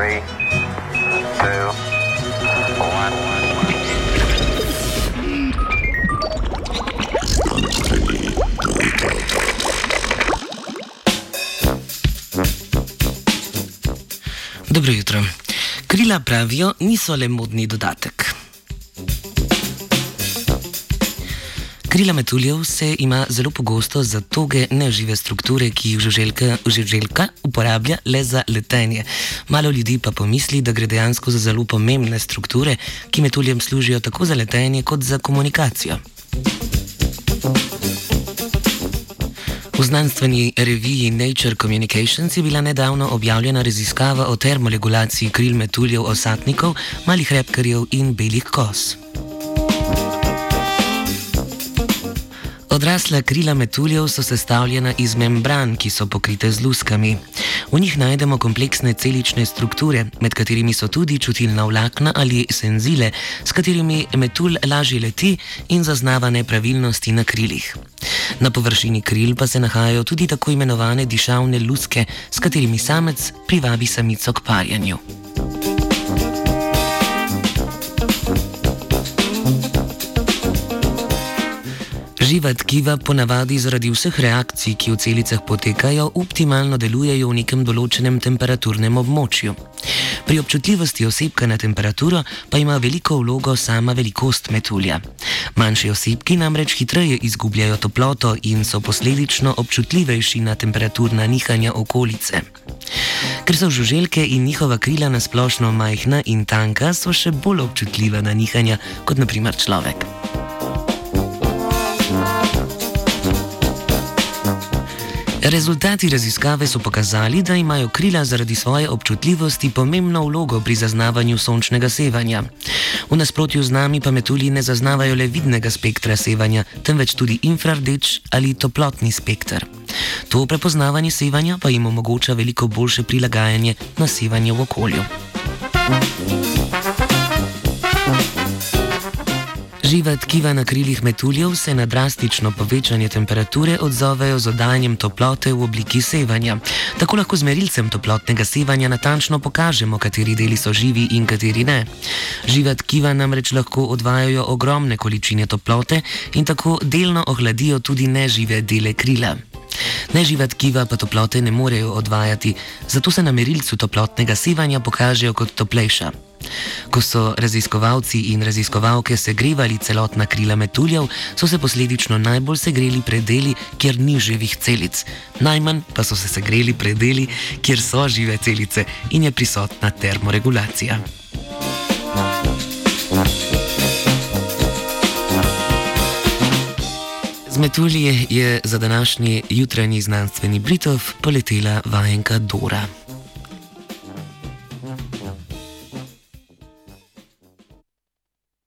Three, two, one. Dobro jutro. Krila pravijo, niso le modni dodatek. Krila metuljev se ima zelo pogosto za toge nežive strukture, ki jih žuželka, žuželka uporablja le za letenje. Malo ljudi pa pomisli, da gre dejansko za zelo pomembne strukture, ki metuljem služijo tako za letenje kot za komunikacijo. V znanstveni reviji Nature Communications je bila nedavno objavljena raziskava o termoregulaciji kril metuljev osatnikov, malih repkarjev in belih kos. Odrasla krila metuljev so sestavljena iz membran, ki so pokrite z luskami. V njih najdemo kompleksne celične strukture, med katerimi so tudi čutilna vlakna ali senzile, s katerimi metulj lažje leti in zaznava nepravilnosti na krilih. Na površini kril pa se nahajajo tudi tako imenovane dišavne luske, s katerimi samec privabi samico k parjanju. Živa tkiva ponavadi zaradi vseh reakcij, ki v celicah potekajo, optimalno delujejo v nekem določenem temperaturnem območju. Pri občutljivosti osebka na temperaturo pa ima veliko vlogo sama velikost metulja. Manjši osebki namreč hitreje izgubljajo toploto in so posledično občutljivejši na temperaturna nihanja okolice. Ker so žuželke in njihova krila nasplošno majhna in tanka, so še bolj občutljiva na nihanja kot naprimer človek. Rezultati raziskave so pokazali, da imajo krila zaradi svoje občutljivosti pomembno vlogo pri zaznavanju sončnega sevanja. V nasprotju z nami pa metulji ne zaznavajo le vidnega spektra sevanja, temveč tudi infrardeč ali toplotni spektr. To prepoznavanje sevanja pa jim omogoča veliko boljše prilagajanje na sevanje v okolju. Živa tkiva na krilih metuljev se na drastično povečanje temperature odzovejo z oddajanjem toplote v obliki sevanja. Tako lahko z merilcem toplotnega sevanja natančno pokažemo, kateri deli so živi in kateri ne. Živa tkiva namreč lahko odvajajo ogromne količine toplote in tako delno ohladijo tudi nežive dele krila. Neživa tkiva pa toplote ne morejo odvajati, zato se na merilcu toplotnega sevanja pokažejo kot toplejša. Ko so raziskovalci in raziskovalke segrevali celotna krila metuljev, so se posledično najbolj segreli predeli, kjer ni živih celic, najmanj pa so se segreli predeli, kjer so žive celice in je prisotna termoregulacija. Z metulje je za današnji jutranji znanstveni Britov poletela vajenka Dora.